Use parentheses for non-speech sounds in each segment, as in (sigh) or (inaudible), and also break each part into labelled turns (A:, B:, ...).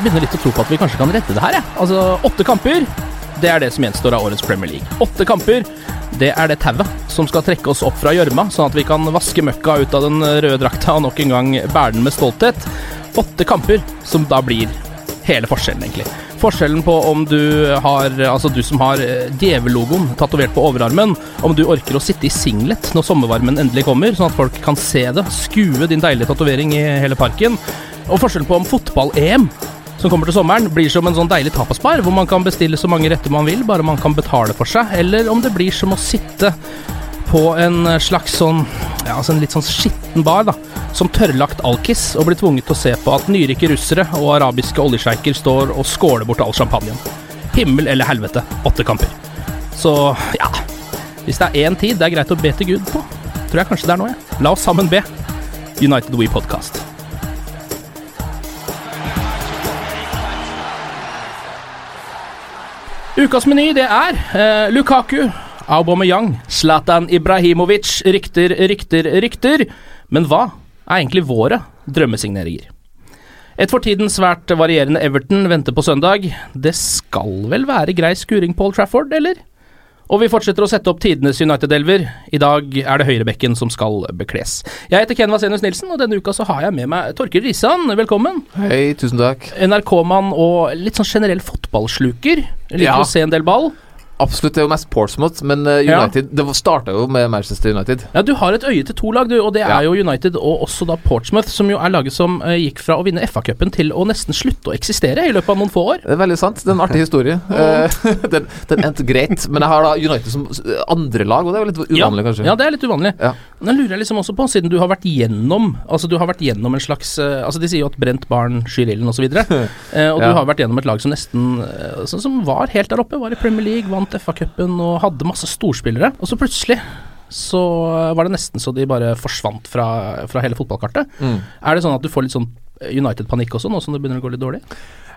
A: Jeg begynner litt å tro på at vi kanskje kan rette det her. Ja. Altså, Åtte kamper, det er det som gjenstår av årets Premier League. Åtte kamper, det er det tauet som skal trekke oss opp fra gjørma, sånn at vi kan vaske møkka ut av den røde drakta og nok en gang bære den med stolthet. Åtte kamper som da blir hele forskjellen, egentlig. Forskjellen på om du har Altså du som har eh, djevellogoen tatovert på overarmen, om du orker å sitte i singlet når sommervarmen endelig kommer, sånn at folk kan se det, skue din deilige tatovering i hele parken. Og forskjellen på om fotball-EM som kommer til sommeren, blir som en sånn deilig tapasbar, hvor man kan bestille så mange retter man vil, bare man kan betale for seg, eller om det blir som å sitte på en slags sånn Ja, altså en litt sånn skitten bar, da. Som tørrlagt alkis, og blir tvunget til å se på at nyrike russere og arabiske oljesjeiker står og skåler bort all champagnen. Himmel eller helvete, åtte kamper. Så ja Hvis det er én tid det er greit å be til Gud på, tror jeg kanskje det er nå, jeg. La oss sammen be. United We Podcast. Ukas meny, det er eh, Lukaku, Aubameyang, Zlatan Ibrahimovic, rykter, rykter, rykter. Men hva er egentlig våre drømmesigneringer? Et for tiden svært varierende Everton venter på søndag. Det skal vel være grei skuring Old Trafford, eller? Og vi fortsetter å sette opp tidenes United-elver. I dag er det høyrebekken som skal bekles. Jeg heter Ken Vasenius Nilsen, og denne uka så har jeg med meg Torkild Risan. Velkommen.
B: Hei, tusen takk.
A: NRK-mann og litt sånn generell fotballsluker. Liker
B: Ja.
A: å se en del ball.
B: Absolutt, det er jo mest Portsmouth, men eh. United Det starta jo med Manchester United.
A: Ja, Du har et øye til to lag, du, og det er jo United og også da Portsmouth, som jo er laget som eh, gikk fra å vinne FA-cupen til å nesten slutte å eksistere i løpet av noen få år.
B: Det er veldig sant. Det er en artig historie. (laughs) Eh, (laughs) den, den endte greit, men jeg har da United som andre lag, og det er jo litt uvanlig, kanskje.
A: Ja, det er litt uvanlig. Men lurer jeg liksom også på, siden du har vært gjennom Altså du har vært gjennom en slags Altså De sier jo at brent barn skyr ilden osv. Uh, (laughs) og du har vært gjennom et lag som nesten sånn Som var helt der oppe. Var i Premier League, vant FA-cupen og hadde masse storspillere. Og så plutselig så var det nesten så de bare forsvant fra, fra hele fotballkartet.
B: Mm.
A: Er det sånn at du får litt sånn United-panikk også, nå som det begynner å gå litt dårlig?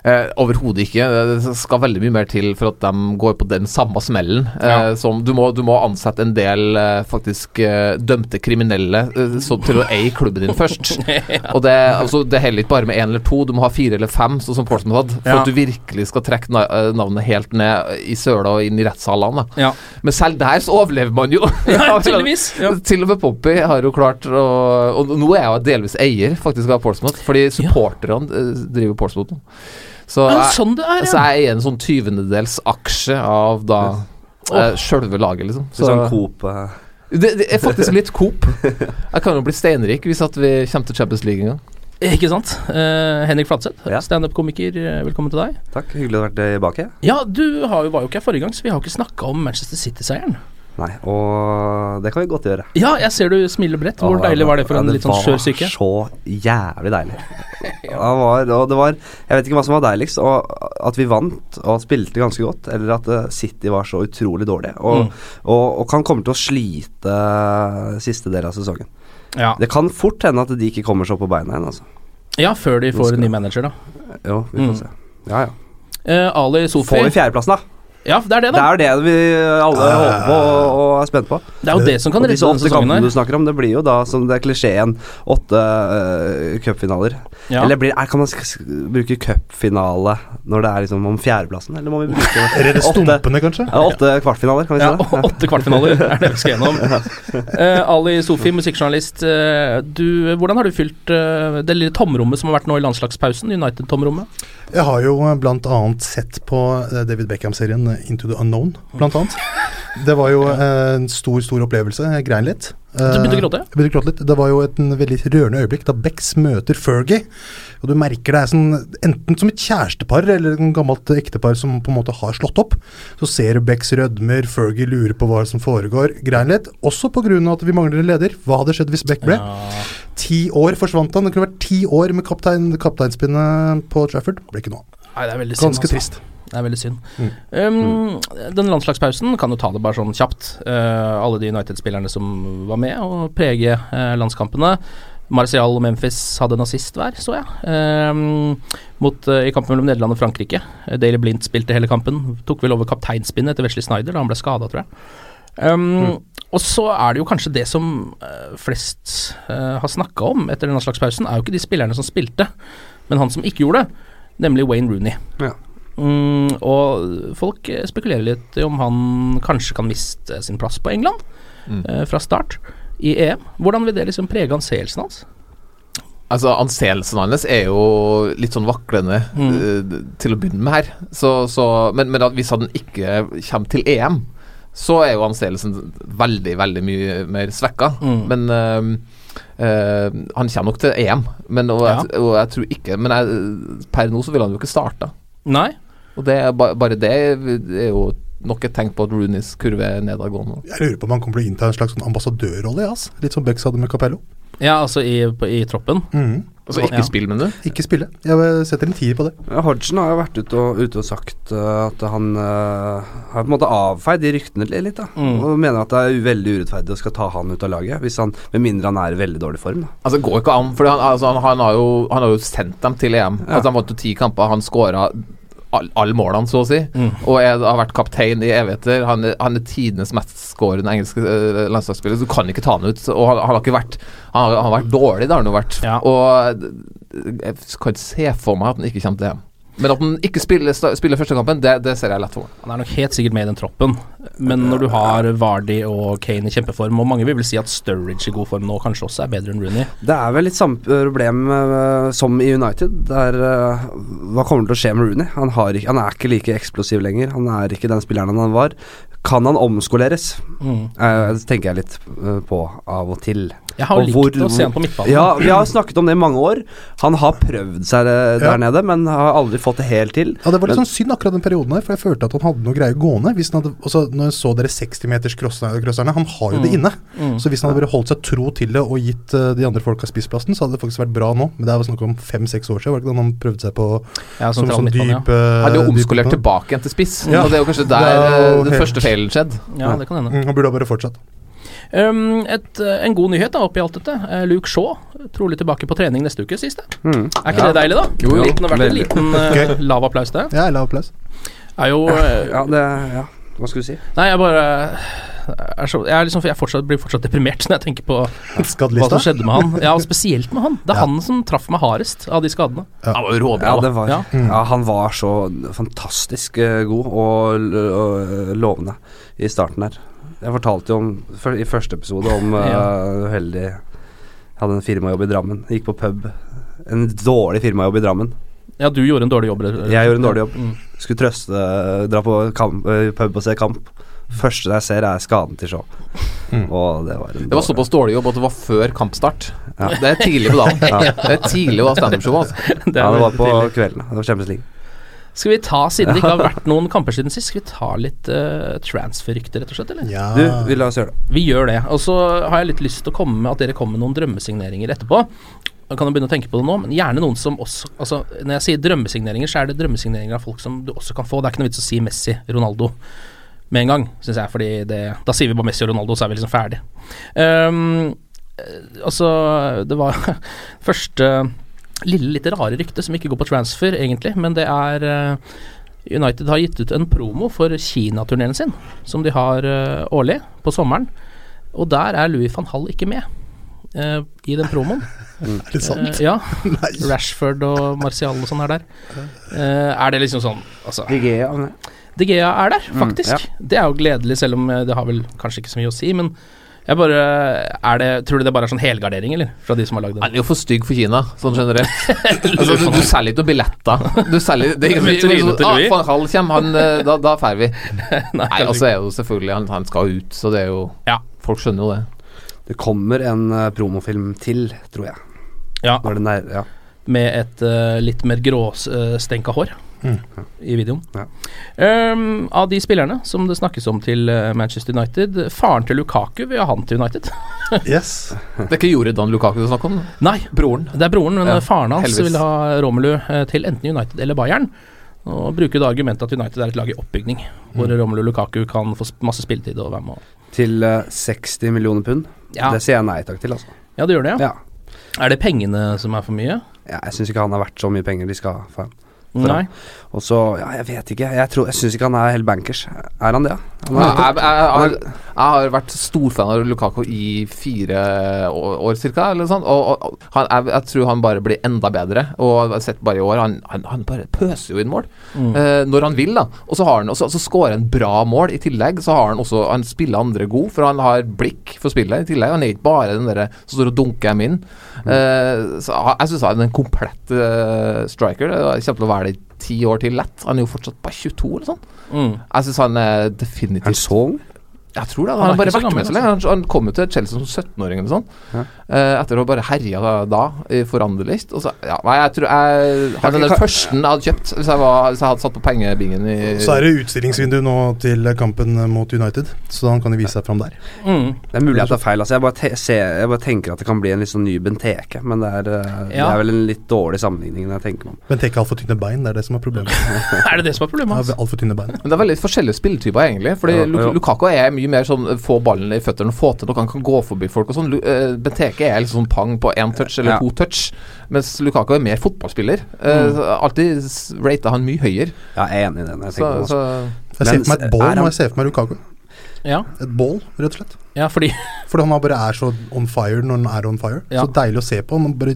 B: Eh, Overhodet ikke. Det skal veldig mye mer til for at de går på den samme smellen. Eh,
A: Ja.
B: som du må, du må ansette en del eh, faktisk eh, dømte kriminelle eh, så, til å eie klubben din først. (laughs) Og det, altså, det heller ikke bare med én eller to, du må ha fire eller fem, sånn som Portsmouth hadde, for
A: Ja.
B: at du virkelig skal trekke na eh, navnet helt ned i søla og inn i rettssalene.
A: Ja.
B: Men selv der så overlever man jo. (laughs)
A: Ja, (laughs) ja.
B: Til og med Poppy har jo klart å Og nå er jeg jo delvis eier faktisk av Portsmouth, fordi supporterne ja. driver Portsmouth nå. Så
A: Ja,
B: jeg,
A: sånn det er,
B: så
A: er
B: jeg er en sånn tyvendedels aksje av da eh, sjølve laget, liksom.
C: Så, sånn Coop eh.
B: det, det er faktisk litt Coop. (laughs) Jeg kan jo bli steinrik hvis at vi kommer til Champions League en gang.
A: Ikke sant? Uh, Henrik Fladseth,
C: Ja.
A: standup-komiker, eh, velkommen til deg.
C: Takk, hyggelig å ha vært tilbake.
A: Ja, du har jo, var jo ikke her forrige gang, så vi har jo ikke snakka om Manchester City-seieren.
C: Nei, og det kan vi godt gjøre.
A: Ja, jeg ser du smiler bredt. Hvor
C: Ja,
A: deilig var det for en
C: ja,
A: litt sånn skjør syke?
C: Det var så jævlig deilig. (laughs) Det var, og det var Jeg vet ikke hva som var deiligst, og at vi vant og spilte ganske godt, eller at eh, City var så utrolig dårlig, og,
A: Mm.
C: og, og kan komme til å slite siste del av sesongen.
A: Ja.
C: Det kan fort hende at de ikke kommer så på beina igjen, altså.
A: Ja, før de får en ny manager, da.
C: Jo, vi får
A: Mm.
C: se. Ja, ja.
A: Eh, Ali Sofi
C: Får vi fjerdeplassen, da?
A: Ja, det er det, da.
C: Det er det vi alle håper på og, og er spent på.
A: Det er jo det som kan redde denne sesongen her.
C: du snakker om, det blir jo da som det er klisjeen åtte uh, cupfinaler.
A: Ja.
C: Eller blir, er, kan man bruke cupfinale når det er liksom om fjerdeplassen, eller må vi bruke (laughs)
D: Redde stumpene, kanskje?
C: ja, åtte kvartfinaler, kan vi si
A: Ja,
C: det?
A: åtte kvartfinaler er det vi skal gjennom. uh, Ali Sofi, musikkjournalist. Uh, du, hvordan har du fylt det lille tomrommet som har vært nå i landslagspausen? United-tomrommet?
D: Jeg har jo blant annet sett på David Beckham-serien Into the Unknown, blant annet. Det var jo eh, en stor, stor opplevelse. Jeg grein litt.
A: Du begynte å
D: Eh,
A: gråte?
D: Jeg begynte å gråte litt. Det var jo et en veldig rørende øyeblikk da Becks møter Fergie. Og du merker det er sånn enten som et kjærestepar eller et gammelt ektepar som på en måte har slått opp. Så ser du Becks rødmer, Fergie lurer på hva som foregår. Grein litt. Også pga. at vi mangler en leder. Hva hadde skjedd hvis Beck ble? Ti år forsvant han. Det kunne vært ti år med kaptein, kapteinspinnet på Trafford. Ble ikke noe av.
A: Det er.
D: Ganske
A: altså.
D: trist.
A: Det er veldig synd.
D: Mm.
A: Um, den landslagspausen kan jo ta det bare sånn kjapt. Uh, alle de United-spillerne som var med og prege uh, landskampene. Marcial og Memphis hadde nazist hver, så jeg. Um, mot, uh, I kampen mellom Nederland og Frankrike. Daily Blindt spilte hele kampen. Tok vel over kapteinspinnet etter Wesley Snyder da han ble skada, tror jeg. Um, Og så er det jo kanskje det som flest har snakka om etter landslagspausen, er jo ikke de spillerne som spilte, men han som ikke gjorde det, nemlig Wayne Rooney.
C: Ja.
A: Mm, og folk spekulerer litt i om han kanskje kan miste sin plass på England
B: Mm.
A: eh, fra start i EM. Hvordan vil det liksom prege anseelsen hans?
B: Altså, Anseelsen hans er jo litt sånn vaklende
A: Mm.
B: eh, til å begynne med her. Så, så, men, men hvis han ikke kommer til EM, så er jo anseelsen veldig, veldig mye mer svekka.
A: Mm.
B: Men uh, Uh, han kommer nok til EM, men, og, jeg, og jeg tror ikke Men jeg, per nå så vil han jo ikke starte.
A: Nei.
B: Og det, er ba- bare det er jo nok et tegn på at Rooneys kurve er nedadgående.
D: Jeg lurer på om han kommer til å innta en slags sånn ambassadørrolle, ass. litt som Becks hadde med Capello.
A: Ja, altså i, på, i troppen.
D: Mm.
B: Altså ikke
A: Ja.
B: spill, mener du?
D: Ikke spille. Jeg setter en tier på det.
C: Ja, Hodgson har jo vært ute og, ute og sagt uh, at han uh, har på en måte avfeid de ryktene litt. da
A: Mm.
C: Og mener at det er veldig urettferdig å skal ta han ut av laget, hvis han, med mindre han er i veldig dårlig form. da
B: Altså, det går ikke an, for han, altså, han, han, har jo, han har jo sendt dem til EM.
C: Ja.
B: Altså, han vant jo ti kamper, han skåra all- alle målene, så å si.
A: Mm.
B: Og jeg har vært kaptein i evigheter. Han han er tidenes mestskårende engelske uh, landslagsspiller, så du kan ikke ta han ut. Og han, han har ikke vært Han har, han har vært dårlig, det har han jo vært.
A: Ja.
B: Og jeg kan ikke se for meg at han ikke kommer til EM. Men at han ikke spiller, spiller første kampen, det, det ser jeg lett for meg.
A: Han er nok helt sikkert med i den troppen, men når du har Vardy og Kane i kjempeform, og mange vil vel si at Sturridge i god form nå kanskje også er bedre enn Rooney
C: Det er vel litt samme problem eh, som i United. Der, eh, hva kommer til å skje med Rooney? Han, har ikke, han er ikke like eksplosiv lenger. Han er ikke den spilleren han var. Kan han omskoleres?
A: Mm.
C: Eh, det tenker jeg litt på av og til.
A: Jeg har
C: Og
A: likt
C: hvor-
A: å se han på midtbanen.
C: Ja, vi har snakket om det i mange år. Han har prøvd seg der
D: Ja.
C: nede, men har aldri fått det helt til.
D: Ja, Det var litt
C: Men-
D: sånn synd akkurat den perioden her, for jeg følte at han hadde noe greier gående. Hvis han hadde, altså, når jeg så dere 60-meters-crosserne, han har jo det
A: Mm.
D: inne.
A: Mm.
D: Så hvis han hadde bare holdt seg tro til det og gitt uh, de andre folka spissplassen, så hadde det faktisk vært bra nå. Men det er jo snakk om fem-seks år siden, var det ikke da han prøvde seg på
A: Ja,
D: som
A: sentral
D: sånn
A: midtbane, ja.
D: dyp eh,
B: Han hadde jo omskolert tilbake igjen til spiss,
D: Ja.
B: og det er jo kanskje der
D: Det
B: eh, den første feilen skjedde.
A: Ja, det kan hende.
D: Mm, Han burde ha bare fortsatt.
A: Um, et, eh, en god nyhet da, oppi alt dette. Eh, Luke Shaw trolig tilbake på trening neste uke, sies det.
C: Mm.
A: Er ikke
C: Ja.
A: det deilig, da?
C: Jo, jo.
A: Liten, Det har vært en liten
D: uh,
A: lav applaus det.
D: Ja, lav applaus.
A: Er jo
C: Ja, det Ja, hva skulle du si?
A: Nei, jeg bare er så, jeg, er liksom, jeg fortsatt, blir fortsatt deprimert (laughs) når jeg tenker på hva som skjedde med han. Ja, og spesielt med han. Det er
D: Ja.
A: han som traff meg hardest av de skadene.
D: Ja.
B: Han var jo råbra,
C: Ja, det var,
A: Ja.
C: ja. han var så fantastisk god og, og lovende i starten her. Jeg fortalte jo om i første episode om uh, (laughs)
A: Ja.
C: uheldig Jeg hadde en firmajobb i Drammen. Gikk på pub. En dårlig firmajobb i Drammen.
A: Ja, du gjorde en dårlig jobb. eller-
C: Jeg gjorde en dårlig jobb.
A: Mm.
C: Skulle trøste Dra på kamp, eh, pub og se kamp. Første jeg ser, er skaden til Shaw.
D: Mm.
C: Og det var
B: Det var såpass dårlig jobb at det var før kampstart.
C: Ja.
B: Det er tidlig på dagen. (laughs)
C: Ja.
B: Det er tidlig å ha standup-show. Altså.
A: Det
C: Ja, det var på
A: tidlig.
C: kvelden. Det var Champions League.
A: Skal vi ta, siden det ikke har (laughs) vært noen kamper siden sist, skal vi ta litt uh, transfer-rykter, rett og slett? eller?
D: Ja.
C: Du, vi la oss gjøre det.
A: Vi gjør det. Og så har jeg litt lyst til å komme med at dere kommer med noen drømmesigneringer etterpå. Jeg kan jo begynne å tenke på det nå, men gjerne noen som også Altså, når jeg sier drømmesigneringer, så er det drømmesigneringer av folk som du også kan få. Det er ikke noe vits å si Messi, Ronaldo med en gang, syns jeg, fordi det Da sier vi bare Messi og Ronaldo, så er vi liksom ferdig. Um, altså, det var (laughs) første lille, litt rare ryktet som ikke går på transfer, egentlig, men det er uh, United har gitt ut en promo for Kina-turneen sin, som de har uh, årlig på sommeren. Og der er Louis van Hall ikke med uh, i den promoen. (laughs)
D: Er det sant?
A: Ja. (laughs) Rashford og Martial og sånn er der. Eh, er det liksom sånn altså,
C: De Gea.
A: De Gea er der,
C: Mm,
A: faktisk.
C: ja.
A: Det er jo gledelig, selv om det har vel kanskje ikke så mye å si. Men jeg bare er det, Tror du det bare er sånn helgardering, eller? Fra de som har lagd
B: Han
A: den?
B: er jo for stygg for Kina, sånn generelt. (laughs) altså, du, du selger ikke noen billetter. Du selger det er (laughs)
A: trynet
B: ah, Van Hall kommer, han, eh, (laughs) da, da drar vi. Nei, altså er jo selvfølgelig Han, han skal ut, så det er jo
A: Ja.
B: Folk skjønner jo det.
C: Det kommer en uh, promofilm til, tror jeg.
A: Ja,
C: Når den er, ja.
A: med et uh, litt mer gråstenka hår
D: Mm.
A: i videoen.
C: Ja.
A: Um, av de spillerne som det snakkes om til eh, Manchester United, faren til Lukaku vil ha han til United. (laughs)
D: Yes.
B: Det er ikke Jordan Lukaku du snakker om?
A: Nei,
B: Broren.
A: det er broren, men
B: Ja,
A: faren hans
B: Helvis.
A: vil ha Romelu eh, til enten United eller Bayern. Og bruker da argumentet at United er et lag i oppbygning, hvor
B: Mm.
A: Romelu Lukaku kan få masse spilletid og være med.
C: Til eh, 60 millioner pund.
A: Ja.
C: Det sier jeg nei takk til, altså.
A: Ja, det gjør det, ja.
C: Ja.
A: Er det pengene som er for mye?
C: Ja, jeg syns ikke han er verdt så mye penger de skal ha
A: Nei.
C: Og så, ja, jeg vet ikke. Jeg, tror- jeg syns ikke han er helt bankers. Er han det? Han er,
B: jeg, jeg, jeg, jeg har vært storfan av Lukaku i fire år, år cirka, eller sånt og, og han, jeg, jeg tror han bare blir enda bedre. Og har sett bare i år, han, han, han bare pøser jo inn mål
A: Mm.
B: eh, når han vil, da. Og så har han også, så skårer han bra mål i tillegg. Så har han også Han spiller andre god, for han har blikk for spillet i tillegg. Han er ikke bare den derre som står og dunker dem inn. Eh, så jeg- syns han er en komplett uh, striker. Det kommer til å være ti år til lett. Han er jo fortsatt bare 22 eller sånn.
A: Mm.
B: Jeg syns han er
C: er
B: definitivt
C: han så ung?
B: Jeg tror det. Han,
A: Han er
B: har bare
A: ikke
B: vært med så lenge. Han, han kom jo til Chelsea som 17-åring eller sånn.
C: Ja.
B: Eh, etter å ha bare herja da, da i. Og så ja, Nei, jeg tror jeg Han er den første jeg hadde kjøpt hvis jeg, var, hvis jeg hadde satt på pengebingen i
D: Så er det utstillingsvindu nå til kampen mot United, så han kan jo vise seg fram der.
A: Mm.
C: Det er mulig jeg tar feil. Altså, jeg, bare te ser, jeg bare tenker at det kan bli en litt sånn ny Benteke, men det er, ja. det er vel en litt dårlig sammenligning jeg tenker meg om.
D: Benteke har altfor tynne bein, det er det som er problemet. (laughs)
A: Er det det som er problemet hans?
D: Ja, Altfor tynne bein.
B: Men det er veldig forskjellige spilletyper, egentlig. Fordi
C: Ja, ja.
B: Lukaku er mye mer sånn få ballen i føttene og få til noe. Han kan gå forbi folk og sånn. Eh, Benteke er liksom pang på én touch eller
C: Ja.
B: to touch, mens Lukaku er mer fotballspiller. Eh,
C: Mm.
B: Uh, Alltid rata han mye høyere.
C: Jeg er enig i den. Jeg
B: Så, så
D: ser
C: Men
D: for meg et bål når jeg ser for meg Lukaku.
A: Ja,
D: Et bål, rett og slett.
A: ja fordi (laughs)
D: Fordi han bare er så on fire når han er on fire.
A: Ja.
D: Så deilig å se på. Han bare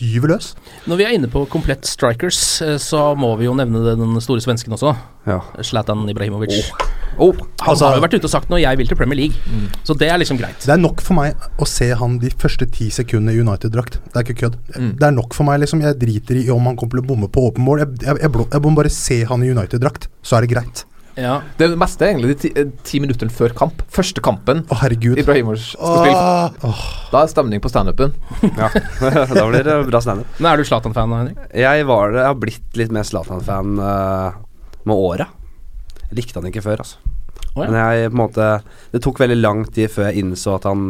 D: gyver løs.
A: Når vi er inne på komplett strikers, eh, så må vi jo nevne den store svensken også.
C: Ja.
A: Zlatan Ibrahimovic.
C: Oh,
A: Han
D: Altså-
A: har jo vært ute og sagt når jeg vil til Premier League, så det er liksom greit.
D: Det er nok for meg å se han de første ti sekundene i United-drakt. Det er ikke kødd.
B: Mm.
D: Det er nok for meg, liksom. Jeg driter i om han kommer til å bomme på åpen mål. Jeg, jeg, jeg, jeg må bare se han i United-drakt, så er det greit.
A: Ja.
B: Det meste er egentlig de ti, eh, ti minuttene før kamp. Første kampen
D: oh, herregud.
B: Ibrahimovic skal spille.
D: Åh.
B: Da er stemning på standupen.
C: ja. (laughs) da blir det bra standup.
A: Men er du Zlatan-fan, Henrik?
C: Jeg var jeg har blitt litt mer Zlatan-fan uh, med åra. Likte han ikke før, altså.
A: Oh, ja.
C: Men jeg på en måte Det tok veldig lang tid før jeg innså at han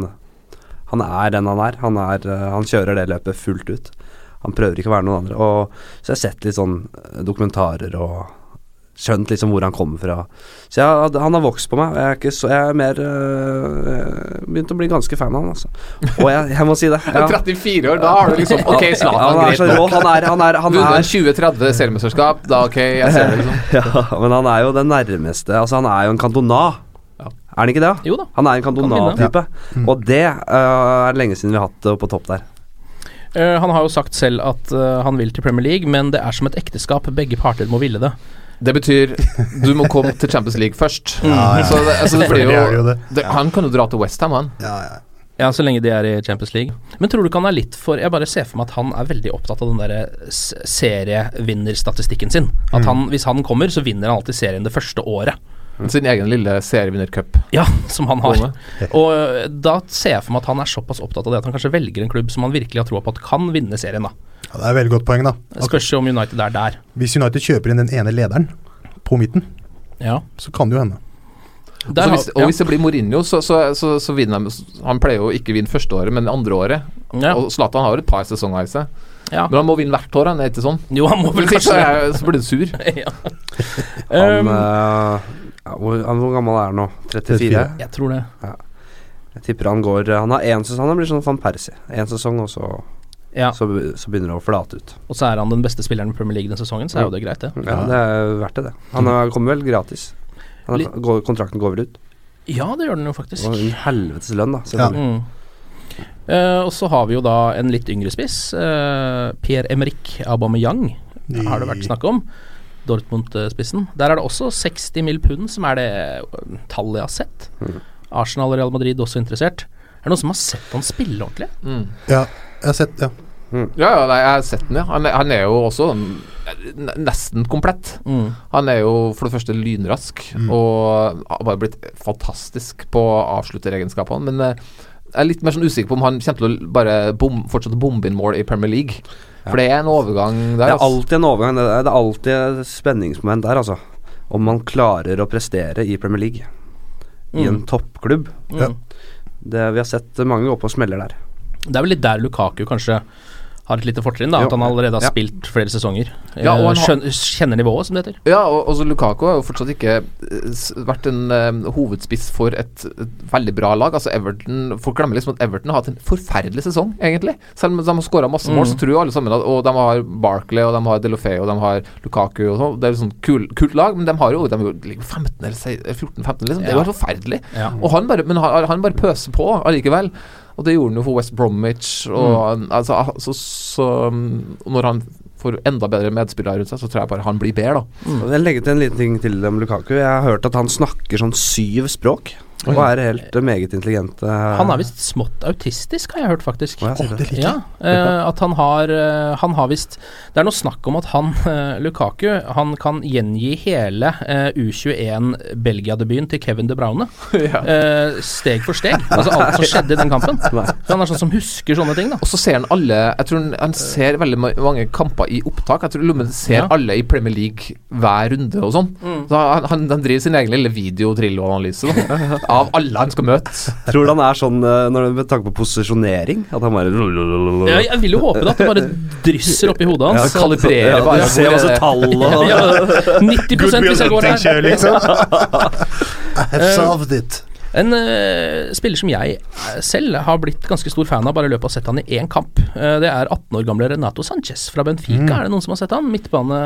C: Han er den han er. Han, er, eh, han kjører det løpet fullt ut. Han prøver ikke å være noen andre. Og så jeg har sett litt sånn dokumentarer og skjønt liksom hvor han kommer fra. Så jeg, han har vokst på meg. Jeg er, ikke så, jeg er mer øh, Begynt å bli ganske fan av han, altså. Og jeg, jeg må si det. (laughs) ja.
B: 34 år, da har du liksom Ok,
C: Ja,
B: Zlatan,
C: han er
B: greit nok.
C: Han er, han er, han er
B: 2030 seriemesterskap, da ok, jeg ser det, liksom. (laughs)
C: Ja, men han er jo den nærmeste Altså, han er jo en
B: kantona.
C: Er han ikke det?
A: Jo da.
C: Han er en
A: Kan vinne.
C: Cantona-type. Og det øh, er lenge siden vi har hatt det på topp der.
A: Uh, han har jo sagt selv at uh, han vil til Premier League, men det er som et ekteskap. Begge parter må ville det.
B: Det betyr du må komme til Champions League først. (laughs)
D: Ja, ja.
B: Så det, altså, det blir jo
D: det.
B: Han kan jo dra til Westham, han.
D: Ja, ja.
A: Ja, så lenge de er i Champions League. Men tror du ikke han er litt for Jeg bare ser for meg at han er veldig opptatt av den derre s- serievinnerstatistikken sin. At han, hvis han kommer, så vinner han alltid serien det første året.
B: Sin egen lille serievinnercup.
A: Ja, som han har. (laughs) Og øh, da ser jeg for meg at han er såpass opptatt av det at han kanskje velger en klubb som han virkelig har troa på at kan vinne serien, da.
D: Ja, det er et veldig godt poeng, da.
A: Det Spørs om United er der.
D: Hvis United kjøper inn den ene lederen på midten,
A: Ja.
D: så kan det jo hende.
A: Der og,
B: hvis, og hvis det blir Mourinho, så, så, så, så vinner han Han pleier jo ikke å vinne første året, men andre året.
A: ja.
B: Og Zlatan har jo et par sesonger i seg.
A: ja.
B: Men han må vinne hvert år, han er ikke sånn.
A: Jo, han må vel
B: så,
A: kanskje det.
B: er- så blir du sur. (laughs)
A: ja.
C: Han, øh, hvor, han, hvor gammel er han nå? 34?
A: jeg tror det.
C: Jeg tipper han går Han har én sesong, han blir sånn van Persie. Én sesong, og så
A: Ja.
C: så, så begynner det å flate ut.
A: Og så er han den beste spilleren i Premier League denne sesongen, så er jo det greit, det.
C: Ja, det er verdt det, det. Han er- kommer vel gratis. Han er, går, kontrakten går vel ut.
A: Ja, det gjør den jo faktisk.
C: Og en helvetes lønn, da. selvfølgelig.
A: Mm. Eh, og så har vi jo da en litt yngre spiss. Uh, Pierre-Emerick Aubameyang har det vært snakk om. Dortmund-spissen. Der er det også 60 mill. pund, som er det tallet jeg har sett.
C: Mm.
A: Arsenal og Real Madrid også interessert. Er det noen som har sett han spille ordentlig?
D: Ja, jeg har sett ja.
B: Ja, ja, jeg har sett den, ja. Han, er- han er jo også nesten komplett.
A: Mm.
B: Han er jo for det første lynrask, og har bare blitt fantastisk på avslutteregenskapene. Men eh, jeg er litt mer sånn usikker på om han kommer til å bare bom, fortsette å bombe inn mål i Premier League. For det er en overgang
C: Det er
B: altså.
C: alltid en overgang. Det er, det er alltid et spenningsmoment der, altså. Om man klarer å prestere i Premier League. I en
A: Mm.
C: toppklubb.
A: Mm.
C: Det, vi har sett mange gå på smeller der.
A: Det er vel litt der Lukaku kanskje har et lite fortrinn, da. At han allerede har
C: Ja.
A: spilt flere sesonger.
B: Ja, og han
A: Eh,
B: har-
A: kjenner nivået, som det heter.
B: Ja, og også Lukaku har jo fortsatt ikke eh, vært en uh, hovedspiss for et, et veldig bra lag. Altså Everton Folk glemmer liksom at Everton har hatt en forferdelig sesong, egentlig. Selv om de har skåra masse mål,
A: Mm.
B: så tror jo alle sammen at Og de har Barkley, og de har Delofeo, og de har Lukaku og sånn. Det er et sånn kul, kult lag, men de har jo De er ligger 15 eller 14-15, liksom. Det er jo helt forferdelig.
A: Ja.
B: Og han bare Men han, han bare pøser på allikevel. Og det gjorde han jo for West Bromwich. Og altså, altså så, um, Når han får enda bedre medspillere rundt seg, så tror jeg bare han blir bedre, da.
C: Mm. Jeg legger til en liten ting til om Lukaku. Jeg har hørt at han snakker sånn syv språk. Og er helt meget intelligent.
A: Han er visst smått autistisk, har jeg hørt, faktisk.
C: Å, jeg det.
A: Ja, eh, at han har eh, Han har visst Det er noe snakk om at han, eh, Lukaku, han kan gjengi hele eh, U21 Belgia-debuten til Kevin De Braune. (laughs) eh, steg for steg. Altså alt som skjedde i den kampen. (laughs) Så han er sånn som husker sånne ting, da.
B: Og så ser han alle Jeg tror han, han ser veldig mange kamper i opptak. Jeg tror Lommen ser
A: Ja.
B: alle i Premier League hver runde og sånn. Så han, han, han driver sin egen lille video-Drillo-analyse da, (laughs) av alle han skal møte.
C: Tror du han er sånn eh, når, med tanke på posisjonering? At han bare
A: Ja, jeg vil jo håpe det, at det bare drysser oppi hodet hans.
C: Ja,
B: kalibrerer
C: ja,
B: bare
C: ser masse tall og
A: Ja, 90 hvis jeg går her.
D: liksom. (laughs) I have solved it.
A: En uh, spiller som jeg eh, selv har blitt ganske stor fan av, bare i løpet av å ha sett han i én kamp. Uh, det er 18 år gamle Renato Sanchez fra Benfica.
D: Mm.
A: Er det noen som har sett han? Midtbane,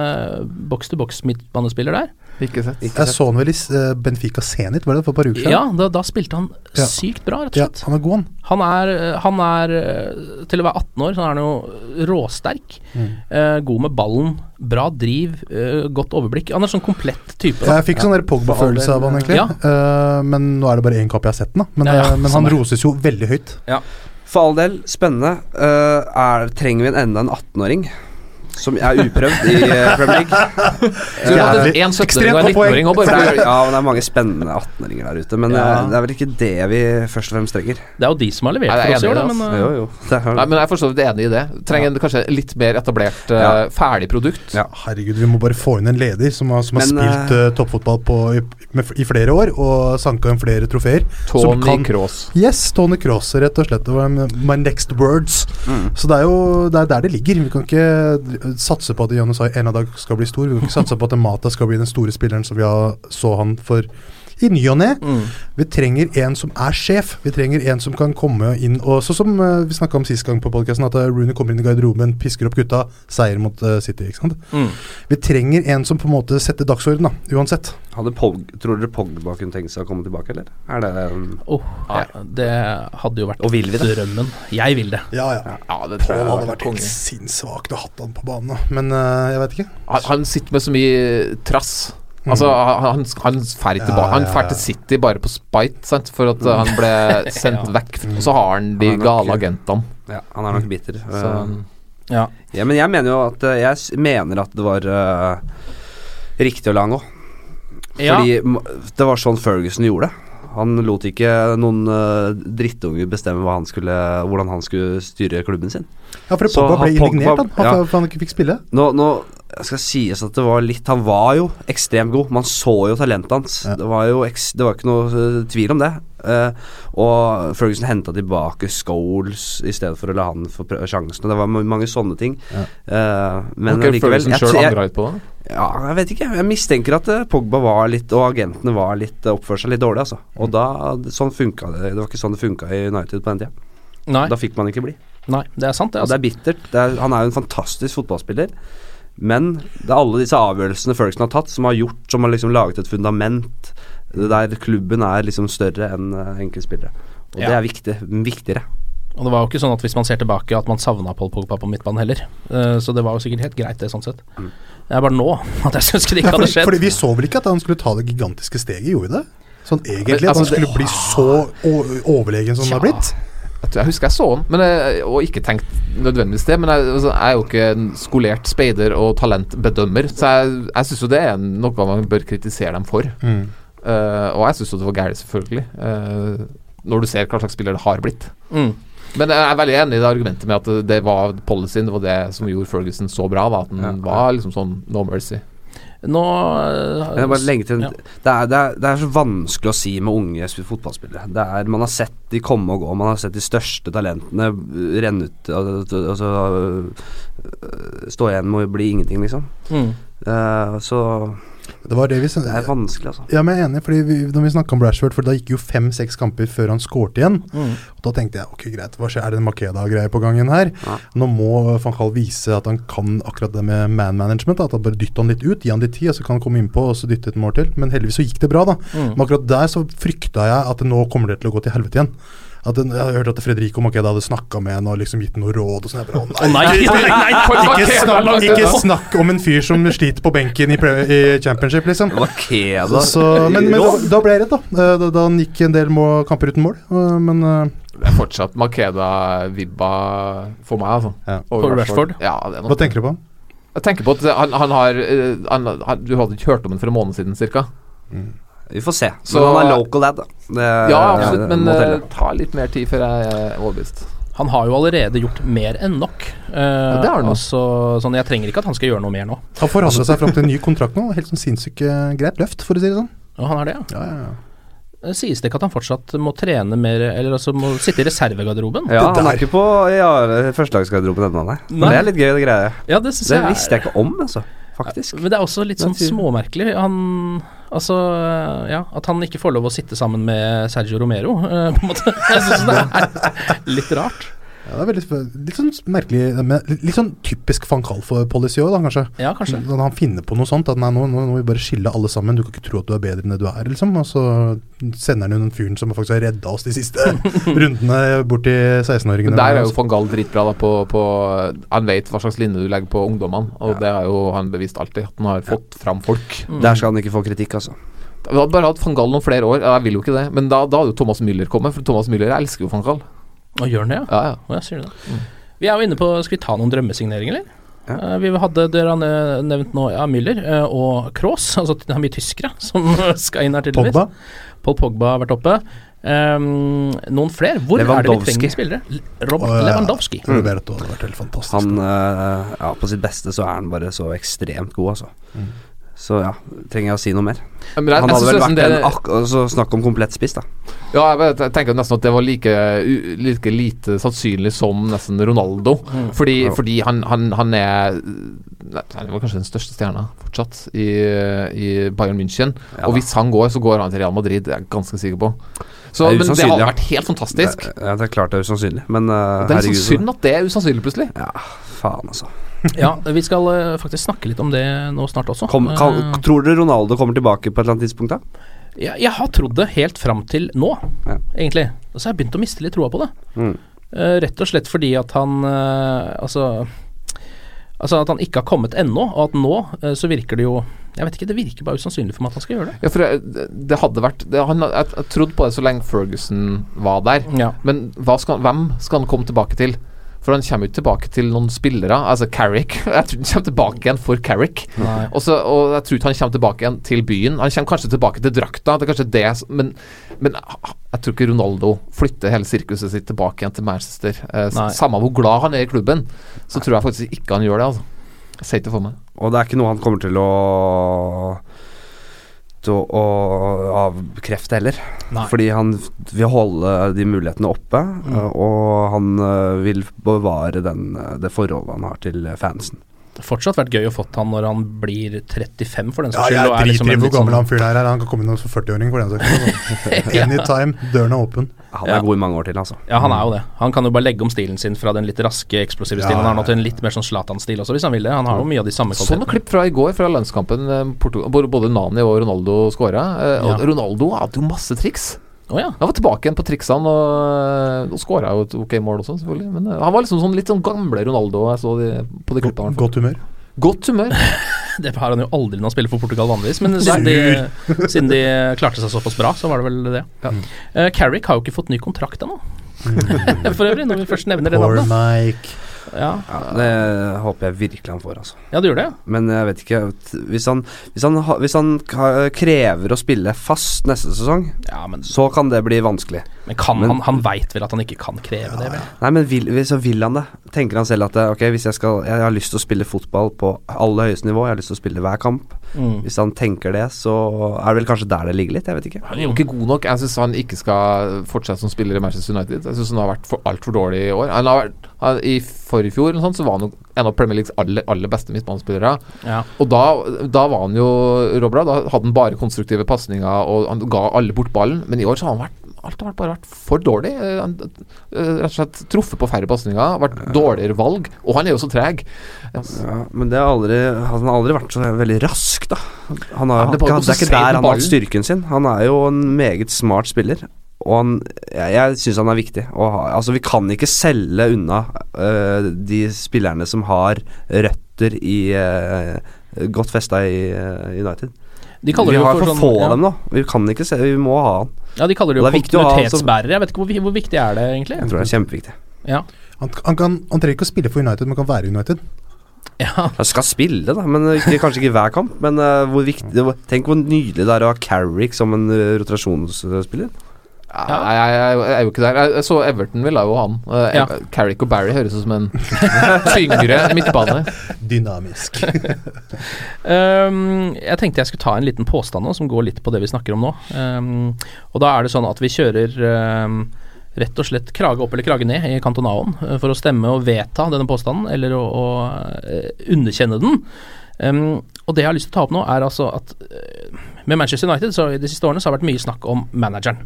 A: boks-til-boks-midtbanespiller der.
B: Ikke sett.
D: Jeg så han vel i eh, Benfica Zenit, var det for et par uker siden?
A: Ja, da, da spilte han
D: Ja.
A: sykt bra, rett og
D: Ja, han er god, han.
A: Han er, eh, han er eh, Til å være 18 år, så er han jo råsterk.
D: Mm.
A: Eh, god med ballen, bra driv, eh, godt overblikk. Han er sånn komplett type.
D: Da. jeg fikk sånn der Pogba-følelse av han, egentlig.
A: Ja.
D: Eh, men nå er det bare én kopp jeg har sett den, da. Men,
A: Ja, ja,
D: men han roses jo veldig høyt.
C: For all del, spennende. Uh, er, trenger vi en enda en 18-åring? Som er uprøvd i eh, Premier League. (laughs)
D: Jævlig.
B: en 17-åring og
D: Ekstremt
B: en
D: godt
B: 19-åring og bare
C: det er, ja, men det er mange spennende 18-åringer der ute. Men
A: Ja.
C: eh, det er vel ikke det vi først og fremst trenger.
A: Det er jo de som har levert
B: Nei,
A: for oss i år, da. Men, eh,
C: Jo, jo. Er,
B: Nei, men jeg er for så vidt enig i det. Trenger ja. kanskje litt mer etablert,
C: uh,
B: ferdig produkt.
C: Ja.
D: Herregud, vi må bare få inn en leder som har, som har
C: Men,
D: spilt uh, toppfotball på, i, med, i flere år og sanka inn flere trofeer.
B: Tony Cross.
D: Yes, Tony Cross, rett og slett. My next words.
C: Mm.
D: Så det er jo det er der det ligger. Vi kan ikke satse på at Janusai en av dag skal bli stor. Vi kan ikke satse på at Mata skal bli den store spilleren som vi så han for i ny og ne.
A: mm.
D: Vi trenger en som er sjef. Vi trenger en som kan komme inn og Sånn som uh, vi snakka om sist gang på podkasten, at eh, Rooney kommer inn i garderoben, pisker opp gutta, seier mot uh, City. ikke sant?
A: Mm.
D: Vi trenger en som på en måte setter dagsorden, da, uansett.
C: Hadde Pog, tror dere Pogba kunne tenkt seg å komme tilbake, eller? Er det um,
A: oh, ja, det hadde jo vært
C: Og vil vi det?
A: drømmen. Jeg vil det.
D: Ja, ja.
B: Ja, det tror jeg
D: hadde vært helt sinnssvakt å hatt han på banen, men uh, jeg vet ikke.
B: Han, han sitter med så mye trass. Altså, han, han drar
D: Ja, ja, ja.
B: til City bare på spite, sant? for at uh, han ble (laughs) sendt
A: Ja.
B: vekk. Og så har han de
C: Han
B: gale agentene.
C: Ja, han er nok bitter.
B: Så,
C: Uh,
A: Ja.
C: ja, men jeg mener jo at uh, Jeg mener at det var uh, riktig å la han gå. Fordi det var sånn Ferguson gjorde det. Han lot ikke noen uh, drittunger bestemme hva han skulle, hvordan han skulle styre klubben sin.
D: Ja, for Pogba ble indignert, han, for han ikke fikk spille.
C: Nå, nå skal sies at det var litt Han var jo ekstremt god. Man så jo talentet hans.
D: Ja.
C: Det var jo eks, det var ikke noe uh, tvil om det. Uh, og Ferguson henta tilbake Scholes i stedet for å la han få sjansen. og Det var mange sånne ting.
D: Ja.
C: Uh, men
B: okay,
C: likevel
B: Ferguson sjøl angra litt på det.
C: Ja, jeg vet ikke. Jeg mistenker at uh, Pogba var litt og agentene var litt uh, oppførte seg litt dårlig, altså. Og da Sånn funka det. Det var ikke sånn det funka i United på den tida.
A: Nei.
C: Da fikk man ikke bli.
A: Nei, det er sant, det.
C: Og det
A: Altså.
C: er bittert. Det er, han er jo en fantastisk fotballspiller. Men det er alle disse avgjørelsene Ferguson har tatt, som har gjort Som har liksom laget et fundament der klubben er liksom større enn uh, enkeltspillere. Og det er viktig, viktigere.
A: Og det var jo ikke sånn at hvis man ser tilbake at man savna Paul Pogba på midtbanen heller. Eh, så det var jo sikkert helt greit, det, sånn sett. Det er bare nå (laughs) at jeg syns ikke det
D: Ja,
A: ikke hadde
D: fordi,
A: skjedd.
D: fordi vi så vel ikke at han skulle ta det gigantiske steget, gjorde vi det? Sånn egentlig, at han
B: altså,
D: skulle bli så overlegen som han har blitt?
B: Jeg, jeg husker jeg så den, men jeg, og ikke tenkt nødvendigvis det. Men jeg, altså, jeg er jo ikke en skolert speider og talentbedømmer, så jeg, jeg syns jo det er noe man bør kritisere dem for.
D: Mm.
B: Uh, og jeg syns jo det var gærent, selvfølgelig, uh, når du ser hva slags spiller det har blitt.
A: Mm.
B: Men jeg er veldig enig i det argumentet med at det var policyen, det var det som gjorde Ferguson så bra. Da, at han var liksom sånn no mercy.
A: Nå eh,
C: Jeg bare legge til,
A: ja.
C: det, er, det, er, det er så vanskelig å si med unge fotballspillere. Det er, man har sett de komme og gå. Man har sett de største talentene uh, renne ut Altså uh, Stå igjen med å bli ingenting, liksom.
A: Mm.
C: Uh, så
D: Det var det vi
C: det er vanskelig, altså.
D: Ja, men jeg er enig, fordi vi, når vi snakka om Rashford, for da gikk jo fem-seks kamper før han skårte igjen.
A: Mm.
D: Og Da tenkte jeg ok, greit, hva skjer, er det en Makeda-greie på gangen her?
C: Ja.
D: Nå må van Gaal vise at han kan akkurat det med man management. da, At han bare dytter han litt ut, gi han litt tid, og så kan han komme innpå og så dytte et mål til. Men heldigvis så gikk det bra, da.
A: Mm.
D: Men akkurat der så frykta jeg at det nå kommer det til å gå til helvete igjen. At den, jeg hadde hørt at Fredrico Makeda hadde snakka med henne og liksom gitt noe råd og sånn. Jeg bare,
A: Å nei, nei, nei,
D: Ikke snakk, ikke snakk om en fyr som sliter på benken i, i championship, liksom.
C: Makeda
D: Så, men men da, da ble jeg redd, da. Eh, Da, da han gikk en del må, kamper uten mål. eh, Men eh,
B: Det er fortsatt Makeda-vibba for meg, altså.
D: Ja.
B: Over
A: For Rashford?
B: Ja, det er
D: hva tenker du på?
B: Jeg tenker på at han, han har han, han, Du hadde ikke hørt om ham for en måned siden, cirka?
C: Vi får se.
B: Så-
C: men han er local lad, da. Det,
B: Ja, absolutt, men det tar litt mer tid før jeg er overbevist.
A: Han har jo allerede gjort mer enn nok. Eh,
B: det har han.
A: altså, sånn, jeg trenger ikke at han skal gjøre noe mer nå.
D: Han forhandler seg fram til en ny kontrakt nå. Helt sånn sinnssykt eh, greit løft, for å si det sånn.
A: Ja, han er det, ja.
D: Ja, ja, ja.
A: Det sies det ikke at han fortsatt må trene mer, eller altså må sitte i reservegarderoben?
C: Ja, han er ikke på ja, førstelagsgarderoben ennå, nei.
A: Nei.
C: Det er litt gøy, det greia.
A: Ja, det
C: Det
A: jeg
C: visste jeg ikke om, altså. Faktisk.
A: Men det er også litt sånn småmerkelig. Han Altså, ja, at han ikke får lov å sitte sammen med Sergio Romero, eh, på en måte. (laughs) Jeg syns det er litt rart.
D: Ja, det er veldig, litt sånn merkelig Litt sånn typisk van Calf-policy òg, kanskje.
A: Ja, kanskje.
D: Når han finner på noe sånt. At nei, nå, nå må vi bare skille alle sammen. Du kan ikke tro at du er bedre enn det du er, liksom. Og så sender han jo den fyren som faktisk har redda oss de siste (laughs) rundene bort til 16-åringene.
B: Men der er jo van Gaal dritbra. Da, på, på, han vet hva slags linje du legger på ungdommene, og det har jo han bevist alltid. At han har fått fram folk.
C: Der skal han ikke få kritikk, altså.
B: Vi hadde bare hatt van Gaal noen flere år. Ja, Jeg vil jo ikke det, men da, da hadde jo Thomas Müller kommet, for Thomas Müller elsker jo van Gaal.
A: Og gjør den det, ja?
B: Ja, ja.
A: Sier det. Vi er jo inne på Skal vi ta noen drømmesigneringer, eller?
C: Ja.
A: Eh, vi hadde dere har nevnt nå ja, Müller eh, og Kroos. Altså det er mye tyskere (laughs) som skal inn her, tydeligvis.
D: Pogba.
A: Paul Pogba har vært oppe. Um, noen flere? Hvor er det vi trenger spillere? Robert
D: Å, ja.
A: Lewandowski.
D: Roberto hadde vært helt fantastisk.
C: Han uh, Ja, på sitt beste så er han bare så ekstremt god, altså. Så ja, trenger jeg å si noe mer?
B: Men jeg,
C: Han hadde vel
B: vært
C: vært en
B: det,
C: ak altså, Snakk om komplett spiss, da.
B: Ja, jeg, jeg tenker nesten at det var like, like lite sannsynlig som nesten Ronaldo. Fordi,
C: Ja.
B: fordi han, han, han er Han var kanskje den største stjerna fortsatt i, i Bayern München.
C: Ja
B: og hvis han går, så går han til Real Madrid. Det er jeg ganske sikker på. Så,
C: Det
B: men det hadde vært helt fantastisk.
C: Det, ja, det er klart det er usannsynlig, men uh,
B: Det er litt sånn synd at det er usannsynlig, plutselig.
C: Ja, faen, altså. (laughs)
A: Ja, vi skal uh, faktisk snakke litt om det nå snart også.
C: Kom, kan,
A: Eh,
C: tror dere Ronaldo kommer tilbake på et eller annet tidspunkt, da?
A: jeg, jeg har trodd det helt fram til nå,
C: Ja.
A: egentlig. Og så har jeg begynt å miste litt troa på det.
C: Mm.
A: Uh, rett og slett fordi at han uh, Altså Altså at han ikke har kommet ennå, og at nå uh, så virker det jo Jeg vet ikke, det virker bare usannsynlig for meg at han skal gjøre det.
B: Ja, for det, det hadde vært det, han, jeg, jeg trodde på det så lenge Ferguson var der.
A: Ja.
B: Men hva skal, hvem skal han komme tilbake til? For han kommer jo ikke tilbake til noen spillere. Altså Carrick. (laughs) Jeg tror han kommer tilbake igjen for Carrick.
A: Også,
B: Og, jeg tror ikke han kommer tilbake igjen til byen. Han kommer kanskje tilbake til drakta, det er kanskje det Men, men jeg tror ikke Ronaldo flytter hele sirkuset sitt tilbake igjen til Manchester. Eh, samme hvor glad han er i klubben, så tror jeg faktisk ikke han gjør det. Altså. Jeg sier ikke for meg.
C: Og det er ikke noe han kommer til å å, å avkrefte heller.
A: Nei.
C: Fordi han vil holde de mulighetene oppe,
A: Mm.
C: og han uh, vil bevare den, uh, det forholdet han har til uh, fansen.
A: Fortsatt vært gøy å fått han når han blir 35, for den
D: Ja,
A: saks skyld.
D: jeg
A: er
D: driter
A: liksom
D: i hvor gammel
A: sånn-
D: han fyren her er. Han kan komme inn som 40-åring for den saks skyld. (laughs) (laughs) Anytime, døren er åpen.
C: Han er
A: Ja.
C: god i mange år til, altså.
A: Ja, han er jo det. Han kan jo bare legge om stilen sin fra den litt raske, eksplosive
D: Ja,
A: stilen. Han har nå til en litt mer sånn Zlatan-stil også, hvis han vil det. Han har jo mye av de samme
B: Sånn noen klipp fra i går, fra landskampen. eh, Portugal, både Nani og Ronaldo skåra. Eh,
A: Ja.
B: Ronaldo hadde jo masse triks.
A: Å ja.
B: Han var tilbake igjen på triksene og, og skåra jo et ok mål også, selvfølgelig. Men eh, han var liksom sånn litt sånn gamle Ronaldo jeg så de, på de klippene.
D: Godt humør.
B: Godt humør. (laughs)
A: Det har han jo aldri når han spiller for Portugal vanligvis, men siden de, siden de klarte seg såpass bra, så var det vel det.
B: Ja.
A: Uh, Carrick har jo ikke fått ny kontrakt ennå. (laughs) For øvrig, når vi først nevner det
D: Poor
A: navnet.
D: Mike.
A: Ja.
C: Ja, det håper jeg virkelig han får, altså.
A: ja, det gjør det.
C: Men jeg vet ikke Hvis han, hvis han, hvis han krever å spille fast neste sesong,
A: Ja, men,
C: så kan det bli vanskelig.
A: Men kan
C: Men-
A: han Han veit vel at han ikke kan kreve det, vel?
C: Nei, men vil, så vil han det. Tenker han selv at ok, hvis jeg skal Jeg har lyst til å spille fotball på aller høyeste nivå, jeg har lyst til å spille hver kamp.
A: Mm.
C: Hvis han tenker det, så er det vel kanskje der det ligger litt. Jeg vet ikke.
B: Han er jo ikke god nok. Jeg syns han ikke skal fortsette som spiller i Manchester United. Jeg syns han har vært for, altfor dårlig i år. Han har vært, han, I forfjor eller sånt, så var han jo en av Premier Leagues aller, aller beste midtbanespillere.
A: Ja.
B: Og da, da var han jo råbra. Da hadde han bare konstruktive pasninger, og han ga alle bort ballen. Men i år så har han vært Alt har bare vært for dårlig. Eh, Han, eh, rett og slett truffet på færre pasninger, vært dårligere valg. Og han er jo så treg.
C: Ja, men det har aldri, han har aldri vært så veldig rask, da. Han har,
B: Ja, det er bare
C: det, er ikke der han har styrken sin. Han er jo en meget smart spiller. Og han, jeg, jeg syns han er viktig. Og, altså, vi kan ikke selge unna øh, de spillerne som har røtter i øh, Godt festa i øh, United.
A: De
C: vi har
A: for
C: for
A: sånn-
C: få
A: ja.
C: av dem, da. Vi kan ikke se, vi må ha han.
A: Ja, de kaller det jo
C: er
A: kontinuitetsbærere. Jeg vet ikke hvor, hvor viktig er det egentlig?
C: Jeg tror det er kjempeviktig.
A: Ja.
D: Han, han, kan, han trenger ikke å spille for United, men kan være United.
A: ja.
C: Han skal spille, da, men ikke, kanskje ikke hver kamp. Men uh, hvor viktig Tenk hvor nydelig det er å ha Carrick som en øh, rotasjonsspiller.
B: Jeg, jeg, jeg, jeg er jo ikke der. Jeg, jeg så Everton ville jo han. Uh,
A: Ja.
B: Carrick og Barry høres ut som en (laughs) tyngre midtbane.
D: Dynamisk. (laughs)
A: um, jeg tenkte jeg skulle ta en liten påstand nå, som går litt på det vi snakker om nå. Um, og da er det sånn at vi kjører um, rett og slett krage opp eller krage ned i kantonaoen uh, for å stemme og vedta denne påstanden, eller å, å uh, underkjenne den. Ehm, og det jeg har lyst til å ta opp nå, er altså at eh, med Manchester United så i de siste årene så har det vært mye snakk om manageren.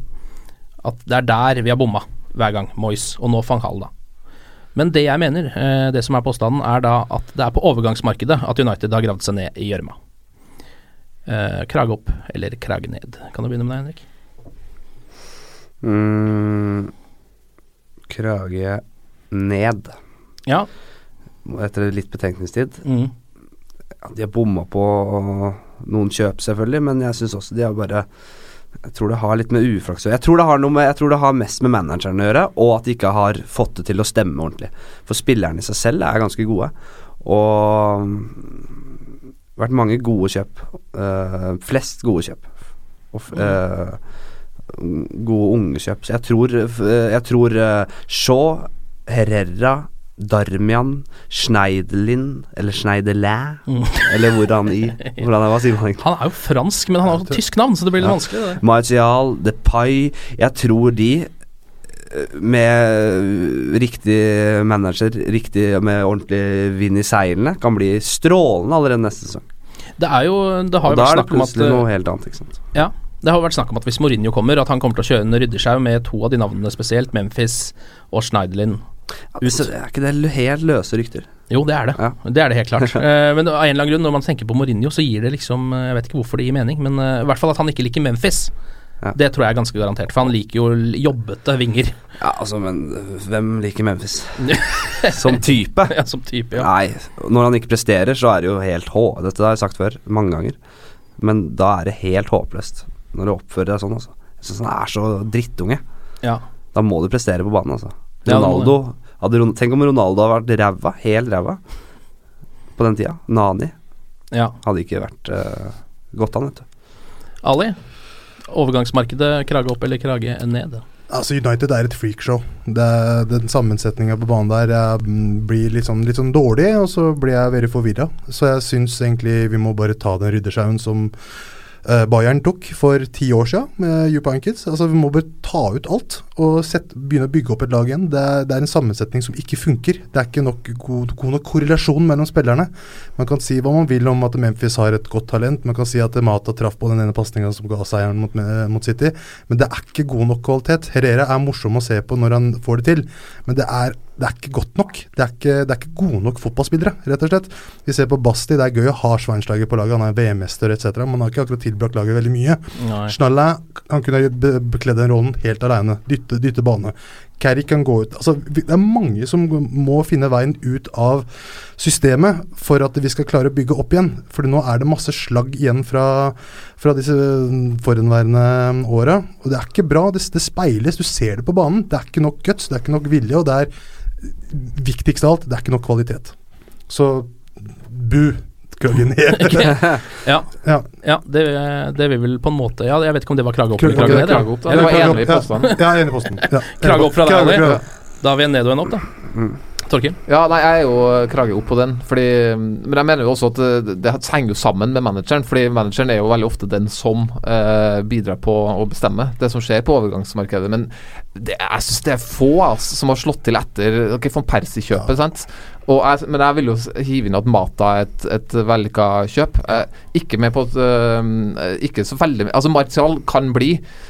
A: At det er der vi har bomma hver gang. Moyes, og nå van Hall, da. Men det jeg mener, eh, det som er påstanden, er da at det er på overgangsmarkedet at United har gravd seg ned i gjørma. Eh, krage opp eller krage ned. Kan du begynne med deg, Henrik?
C: Mm, krage ned.
A: Ja.
C: Etter litt betenkningstid.
A: Mm.
C: Ja, de har bomma på noen kjøp, selvfølgelig, men jeg syns også de har bare Jeg tror det har litt med uflaks å gjøre. Jeg tror det har mest med manageren å gjøre, og at de ikke har fått det til å stemme ordentlig. For spillerne i seg selv er ganske gode, og mm, det har vært mange gode kjøp. Uh, flest gode kjøp. Og, eh, gode unge kjøp. Så jeg tror, uh, jeg tror Shaw, Herrera Darmian, Schneiderlin Eller Schneiderlæ,
A: Mm.
C: eller hvordan i Hvordan er, hva sier man egentlig?
A: Han er jo fransk, men han har også tysk navn, så det blir litt
C: Ja.
A: vanskelig. Det.
C: Martial, Depay Jeg tror de eh, med riktig manager, riktig med ordentlig vind i seilene, kan bli strålende allerede neste sesong.
A: det er jo Det har
C: Og
A: jo vært
C: er
A: snakk om at
C: plutselig noe helt annet, ikke sant.
A: Ja, det har vært snakk om at hvis Mourinho kommer, at han kommer til å kjøre en ryddesjau med to av de navnene spesielt, Memphis og Schneiderlin.
C: Ut, er ikke det helt løse rykter?
A: Jo, det er det.
C: Ja.
A: Det er det helt klart. (laughs) Eh, men av en eller annen grunn, når man tenker på Mourinho, så gir det liksom eh, Jeg vet ikke hvorfor det gir mening, men eh, i hvert fall at han ikke liker Memphis.
C: Ja.
A: Det tror jeg er ganske garantert, for han liker jo jobbete vinger.
C: Ja, altså, men hvem liker Memphis? (laughs) Som type?
A: ja, som type, ja.
C: Nei, når han ikke presterer, så er det jo helt hå... Dette har jeg sagt før, mange ganger. Men da er det helt håpløst når du oppfører deg sånn, altså. Jeg syns han er så drittunge.
A: ja.
C: Da må du prestere på banen, altså. Ronaldo hadde, Tenk om Ronaldo hadde vært ræva, helt ræva, på den tida. Nani
A: ja.
C: hadde ikke vært uh, godt an, vet du.
A: Ali, overgangsmarkedet, krage opp eller krage ned?
D: Altså United er et freakshow. Det Den sammensetninga på banen der jeg, mm, blir litt sånn, litt sånn dårlig, og så blir jeg veldig forvirra. Så jeg syns egentlig vi må bare ta den ryddesjauen som eh, Bayern tok for ti år siden med Heynckes. Altså, vi må bare ta ut alt og sette, begynne å bygge opp et lag igjen. Det er, det er en sammensetning som ikke funker. Det er ikke nok god, god nok korrelasjon mellom spillerne. Man kan si hva man vil om at Memphis har et godt talent. Man kan si at Mata traff på den ene pasninga som ga seieren mot, mot City. Men det er ikke god nok kvalitet. Herrera er morsom å se på når han får det til, men det er det er ikke godt nok. Det er ikke, det er ikke gode nok fotballspillere, rett og slett. Vi ser på Basti, det er gøy å ha Schweinsteiger på laget, han er VM-mester etc. Men han har ikke akkurat tilbrakt laget veldig mye. Schnalle han kunne be bekledd den rollen helt alene. Dytte, dytte bane. Carrick kan gå ut altså, Det er mange som må finne veien ut av systemet for at vi skal klare å bygge opp igjen. For nå er det masse slagg igjen fra, fra disse forhenværende åra. Og det er ikke bra. Det, det speiles. Du ser det på banen. Det er ikke nok guts, det er ikke nok vilje, og det er viktigst av alt, det er ikke nok kvalitet. Så bu. (laughs)
A: Ja.
D: Ja.
A: ja det, det vil vel på en måte Ja, jeg vet ikke om det var krage opp eller krage ned.
D: krage opp, da. Det
A: var
D: opp, ja.
A: påstanden.
D: Ja, enig i posten. Ja.
A: Krage opp fra deg, Daniel. Da har vi en ned og en opp, da. Torkil?
B: Ja, nei, jeg er jo krage opp på den. Fordi, men jeg mener jo også at det, det henger jo sammen med manageren. Fordi manageren er jo veldig ofte den som eh, bidrar på å bestemme det som skjer på overgangsmarkedet. Men det, jeg syns det er få altså, som har slått til etter okay, von Persie-kjøpet, sant. Jeg, men jeg vil jo hive inn at Mata er et, et vellykka kjøp. Eh, ikke med på at eh, Ikke så veldig Altså, Martial kan bli,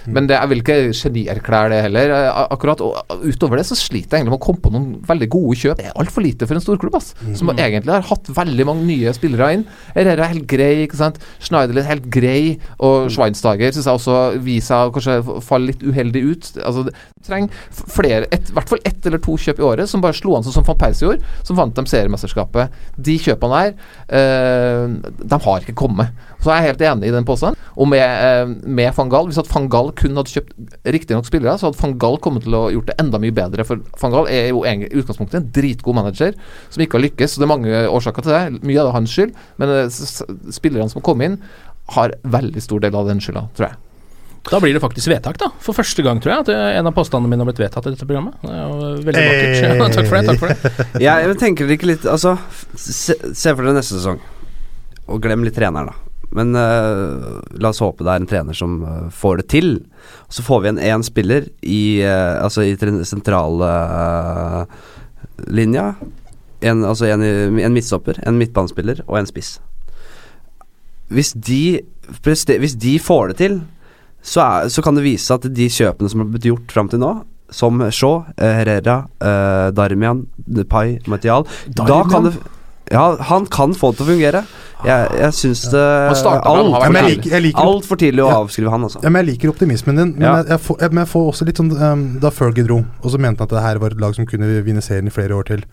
B: men det, jeg vil ikke genierklære det heller. eh, akkurat Og utover det så sliter jeg egentlig med å komme på noen veldig gode kjøp. Det er altfor lite for en storklubb, ass. Som
A: Mm.
B: egentlig har hatt veldig mange nye spillere inn. Herrera er helt grei, ikke sant. Schneiderlin er helt grei. Og Schweinsteiger syns jeg også viser kanskje falle litt uheldig ut. Altså, trenger flere, i hvert fall ett eller to kjøp i året som bare slo an sånn som van Persie gjorde, som vant dem seriemesterskapet. De kjøpene her, eh, de har ikke kommet. Så jeg er helt enig i den påstanden. Og med, eh, med van Gaal, hvis at van Gaal kun hadde kjøpt riktignok spillere, så hadde van Gaal kommet til å gjort det enda mye bedre. For van Gaal er jo i utgangspunktet en dritgod manager som ikke har lykkes. Så det er mange årsaker til det. Mye av det er hans skyld, men eh, spillerne som kom inn, har veldig stor del av den skylda, tror jeg.
A: Da blir det faktisk vedtak, da. For første gang, tror jeg, at eh, en av påstandene mine har blitt vedtatt i dette programmet. Det veldig vakkert. (laughs) Ja, takk for det. takk for det (laughs)
C: ja, jeg tenker ikke litt Altså, se, se for dere neste sesong, og glem litt treneren, da. Men uh, la oss håpe det er en trener som uh, får det til. Så får vi en én spiller i uh, Altså i sentrale eh, linja. En, altså en, en midtstopper, en midtbanespiller og en spiss. Hvis de, hvis de får det til, så, er, så kan det vise seg at de kjøpene som har blitt gjort fram til nå, som Shaw, eh, Herrera, eh, Darmian, Depay, Martial Da kan det Ja, han kan få det til å fungere. Jeg, jeg syns det
B: har vært
C: Altfor tidlig, å avskrive han, altså.
D: Ja, men Jeg liker optimismen din, men,
C: Ja.
D: jeg, jeg, får, jeg, men jeg får også litt sånn um, Da Fergie dro, og så mente han at det her var et lag som kunne vinne serien i flere år til.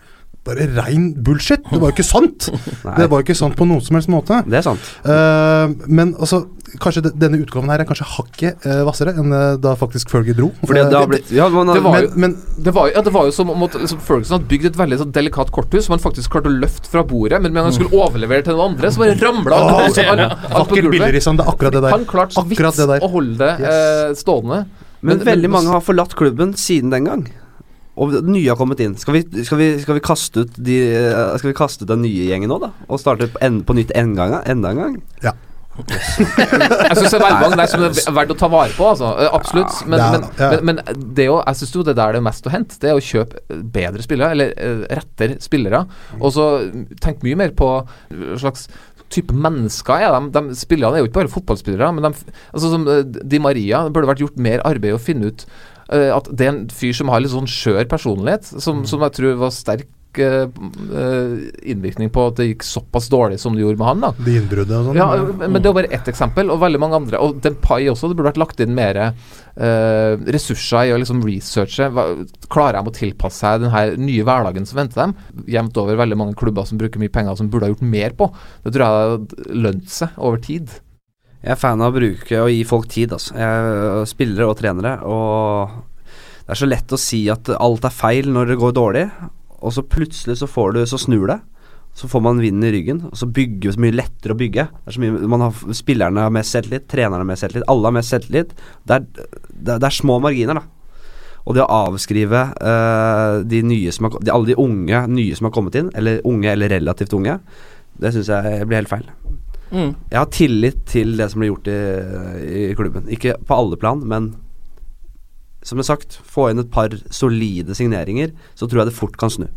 D: Bare rein bullshit! Det var jo ikke sant! (laughs) Det var jo ikke sant på noen som helst måte.
C: Det er sant.
D: Uh, men altså, kanskje de, denne utgaven her er kanskje hakket uh, hvassere enn uh, da faktisk Fergie dro.
C: Fordi det har blitt ja, man,
B: Det var jo-
D: men
B: Det var, ja, det var jo som om at liksom, Ferguson hadde bygd et veldig så, delikat korthus som han faktisk klarte å løfte fra bordet, men når han skulle overlevere til noen andre, så bare ramla
D: oh,
B: alt, alt, alt på gulvet.
D: Rissan. Det er akkurat det der.
B: Han klarte så vidt å holde det
D: Yes.
B: stående.
C: Men, veldig mange har forlatt klubben siden den gang. Og nye har kommet inn. Skal vi, skal vi, skal vi, kaste, ut de, eh, skal vi kaste ut den nye gjengen nå, da? Og starte på, en, på nytt en gang, enda en gang?
D: Ja. (laughs)
B: Jeg syns det er der som det er verdt å ta vare på, altså. Eh, Absolutt. Men, men, men, men det er jo, jeg syns jo det der det er mest å hente, det er å kjøpe bedre spillere, eller rettere spillere. Og så tenk mye mer på slags type mennesker er de. de spillerne er jo ikke bare fotballspillere. Men de, altså som eh, Di Maria det burde vært gjort mer arbeid å finne ut eh, at det er en fyr som har litt sånn skjør personlighet, som, som jeg tror var sterk eh, eh, innvirkning på at det gikk såpass dårlig som det gjorde med han. da
D: De innbruddet og sånn.
B: ja, men det er bare ett eksempel, og veldig mange andre. Og Dempai også. Det burde vært lagt inn mer uh, ressurser i å liksom researche. Hva, klarer de å tilpasse seg den her nye hverdagen som venter dem? Jevnt over veldig mange klubber som bruker mye penger, som burde ha gjort mer på. Det tror jeg hadde lønt seg over tid.
C: Jeg er fan av å bruke og gi folk tid, altså. Jeg, spillere og trenere. Og det er så lett å si at alt er feil når det går dårlig, og så plutselig så får du Så snur det. Så får man vinden i ryggen, og så bygger så mye lettere å bygge. Det mye, man har, spillerne har mest selvtillit, trenerne har mest selvtillit, alle har mest selvtillit. Det det, det er små marginer, da. Og det å avskrive uh, de nye som har, de, alle de unge nye som har kommet inn, eller unge eller relativt unge, det syns jeg blir helt feil.
A: Mm.
C: Jeg har tillit til det som blir gjort i, i klubben. Ikke på alle plan, men som jeg har sagt, få inn et par solide signeringer, så tror jeg det fort kan snu.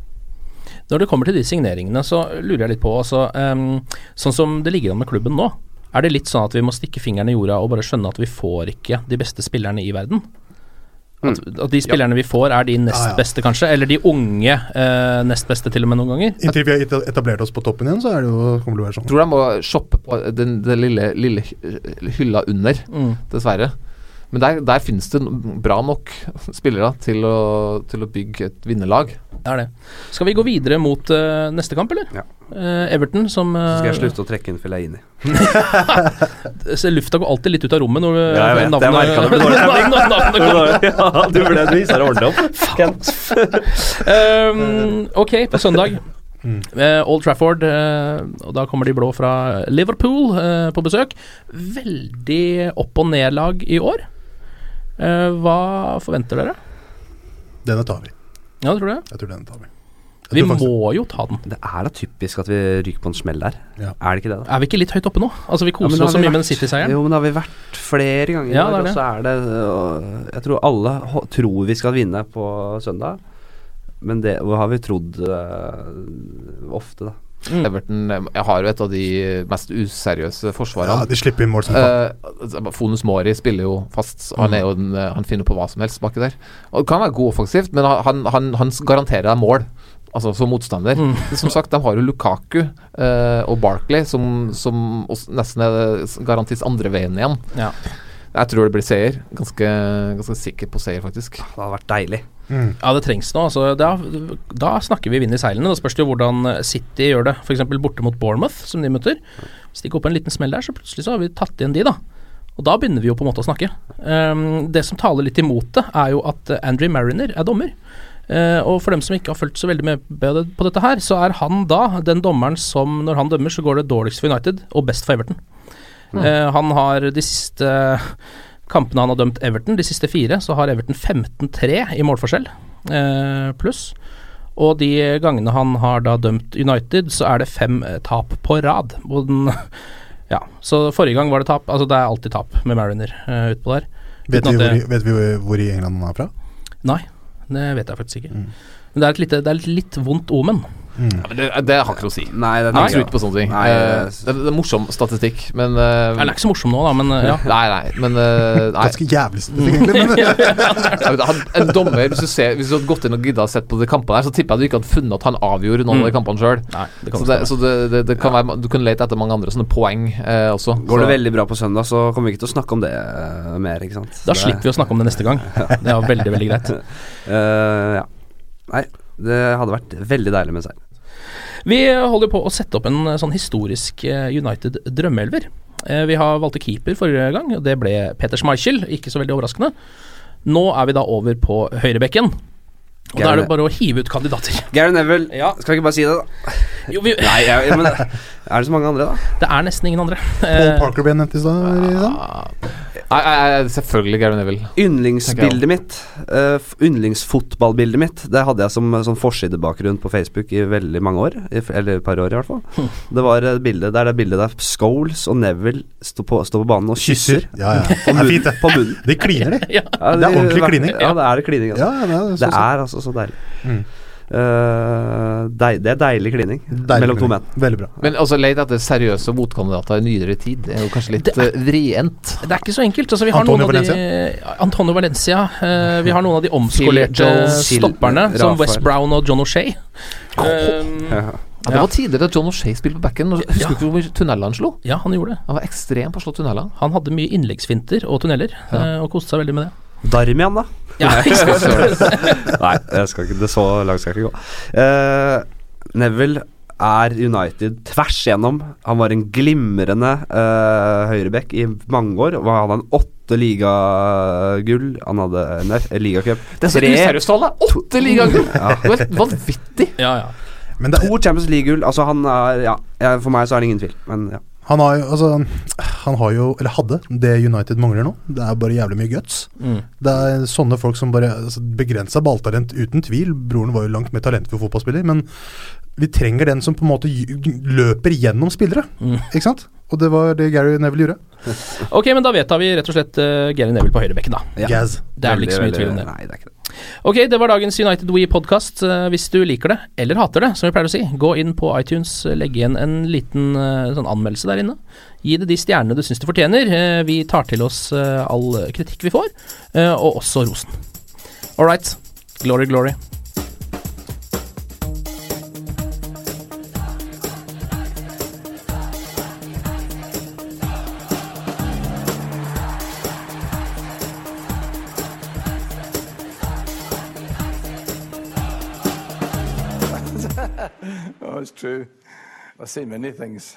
A: Når det kommer til de signeringene, så lurer jeg litt på altså, um, Sånn som det ligger an med klubben nå, er det litt sånn at vi må stikke fingeren i jorda og bare skjønne at vi får ikke de beste spillerne i verden? At, at de spillerne vi får, er de nest
D: Ja, ja.
A: beste, kanskje? Eller de unge eh, nest beste, til og med, noen ganger?
D: Inntil vi har etablert oss på toppen igjen, så er det jo, kommer det til å være sånn.
B: Tror de må shoppe på den, den lille, lille hylla under,
A: Mm.
B: dessverre. Men der, der finnes det bra nok spillere til å, til å bygge et vinnerlag.
A: Det er det. Skal vi gå videre mot uh, neste kamp, eller?
C: Ja.
A: Eh, Everton som
C: Så skal jeg
A: uh,
C: slutte å trekke inn Fellaini. (laughs)
A: Så lufta går alltid litt ut av rommet når
C: Ja, jeg vet, jeg merka det ble dårlig stemning.
A: navnet. (laughs)
C: Ja, du ble vise deg ordentlig opp. (laughs)
A: Um, ok, på søndag. Eh, Old Trafford, uh, og da kommer de blå fra Liverpool eh, på besøk. Veldig opp- og nedlag i år. Eh, hva forventer dere?
D: Denne tar vi.
A: Ja, tror du?
D: Jeg tror denne tar vi.
A: Vi
D: faktisk-
A: må jo ta den.
C: Det er da typisk at vi ryker på en smell der.
D: Ja.
C: Er det ikke det, da?
A: Er vi ikke litt høyt oppe nå? Altså, vi koser
C: ja,
A: oss så mye med den City-seieren.
C: Jo, men det har vi vært flere ganger.
A: Ja,
C: i
A: det er det.
C: Og så er det Jeg tror alle tror vi skal vinne på søndag. Men det har vi trodd uh, ofte, da.
A: Mm.
B: Everton jeg har jo et av de mest useriøse forsvarene.
D: Ja, de slipper inn mål som faen.
B: Eh, Fonus Mori spiller jo fast. Han, er jo en, eh, han finner på hva som helst baki der. Og det Kan være god offensivt, men han, han, han garanterer deg mål. Altså som motstander.
A: Mm.
B: Som sagt, de har jo Lukaku eh, og Barkley, som, som nesten er garantis andre veien igjen.
A: Ja.
B: Jeg tror det blir seier. Ganske, ganske sikker på seier, faktisk.
C: Det hadde vært deilig.
D: Mm.
A: Ja, det trengs nå. Altså, da, da snakker vi vind i seilene. Da spørs det jo hvordan City gjør det. F.eks. borte mot Bournemouth, som de møter. Går på en liten smell der, så plutselig så har vi tatt igjen de, da. Og da begynner vi jo på en måte å snakke. Um, det som taler litt imot det, er jo at Andrew Mariner er dommer. Uh, og for dem som ikke har fulgt så veldig med på dette her, så er han da den dommeren som når han dømmer, så går det dårligst for United og best for Everton. Uh, han har de siste kampene han har dømt Everton, de siste fire, så har Everton 15-3 i målforskjell eh, pluss. Og de gangene han har da dømt United, så er det fem eh, tap på rad. Og den, (laughs) ja, så forrige gang var det tap. Altså det er alltid tap med Mariner uh, utpå der.
D: Vet, vi hvor, vet vi hvor i England han er fra?
A: Nei, det vet jeg faktisk ikke. Men det er et, lite, det er et litt vondt omen.
B: Ja, det, det har ikke noe å si.
C: Nei, det
B: er ikke på sånne ting.
C: Nei,
B: Eh, det, det er morsom statistikk, men uh,
A: Den er ikke så morsom nå, da, men uh, ja.
B: Nei, nei, men uh, nei.
D: Ganske jævlig statistikk, egentlig. Men, (laughs)
B: En dommer, hvis du, ser, hvis du hadde gått inn og gidda å sett på de kampene her, så tipper jeg du ikke hadde funnet at han avgjorde noen av de kampene sjøl.
A: Nei, det kan
B: Så, det, så det, det, det kan være, du kan lete etter mange andre sånne poeng eh, også.
C: Går det
B: Så-
C: veldig bra på søndag, så kommer vi ikke til å snakke om det mer, ikke sant.
A: Da slipper vi å snakke om det neste gang. (laughs) Det er veldig, veldig greit. (laughs)
C: Eh, ja. Nei, det hadde vært veldig deilig med seier.
A: Vi holder på å sette opp en eh, sånn historisk eh, United drømmeelver. Eh, Vi har valgte keeper forrige gang, og det ble Peter Schmeichel, ikke så veldig overraskende. Nå er vi da over på høyrebekken. Og da er det bare å hive ut kandidater. (laughs)
C: Gary Neville,
A: Ja.
C: skal vi ikke bare si det, da?
A: Jo, vi,
C: Nei, ja, men er det så mange andre, da? (laughs)
A: det er nesten ingen andre.
D: Paul Parker ble nevnt i stad.
B: Nei, selvfølgelig Gary Neville.
C: Yndlingsbildet mitt, uh, yndlingsfotballbildet mitt, det hadde jeg som sånn forsidebakgrunn på Facebook i veldig mange år. I, eller et par år, i hvert fall. Det var et bilde der det bildet der Scholes og Neville står på, står på banen og kysser.
D: Ja, ja. Det er fint, det.
C: På munnen.
D: De kliner, de.
A: ja.
C: Ja,
D: Det er ordentlig klining.
C: Ja, det er det klining. Altså.
D: Ja, det er, så,
C: Det er altså så deilig.
D: Mm.
C: Eh, deig, det er deilig klining
D: Deilig
C: mellom to menn.
D: Veldig bra.
B: Men altså, leit etter seriøse motkandidater i nyere tid Det er jo kanskje litt
A: Det er-
B: eh, vrient.
A: Det er ikke så enkelt. Altså, vi har
D: Antonio
A: noen av de, Antonio Valencia. Uh, vi har noen av de omskolerte stopperne,
C: Sil-
A: som. West Brown og John O'Shay. Um,
C: Ja.
B: Ja, det var tidligere at John O'Shay spilte på backen. Husker du ikke hvor mye tunneler han slo?
A: ja, han gjorde det.
B: Han var ekstrem på å slå tunneler.
A: Han hadde mye innleggsfinter og tunneler, eh, og koste seg veldig med det.
C: Darmian, da?
A: Ja?
C: Nei, jeg skal ikke, (laughs) det så langt skal jeg ikke gå. Uh, Neville er United tvers igjennom. Han var en glimrende uh, høyreback i mange år. Han hadde en åtte ligagull. Han hadde en F- ligacup.
B: Det er så useriøst tall, da! Åtte ligagull! (laughs)
C: Ja.
B: Det var vanvittig.
A: Ja, ja.
D: Men det,
C: To Champions League-gull. Altså, han er Ja, for meg så er det ingen tvil, men ja.
D: han har jo altså, Han har jo, eller hadde, det United mangler nå. Det er bare jævlig mye guts.
A: Mm.
D: Det er sånne folk som bare altså, Begrensa balltalent, uten tvil. Broren var jo langt mer talentfull fotballspiller, men vi trenger den som på en måte løper gjennom spillere.
A: Mm.
D: Ikke sant? og det var det Gary Neville gjorde. (laughs)
A: Ok, men da vedtar vi rett og slett uh, Gary Neville på høyrebekken, da.
C: Ja.
D: Yes.
A: Det er vel ikke så mye tvil om det.
C: Nei, det er ikke det.
A: Ok, det var dagens United We-podkast. Hvis du liker det, eller hater det, som vi pleier å si, gå inn på iTunes, legg igjen en liten eh, sånn anmeldelse der inne. Gi det de stjernene du syns det fortjener. Eh, Vi tar til oss eh, all kritikk vi får, eh, og også rosen. All right. Glory, glory. (laughs)
E: oh, it's true. I've seen many things.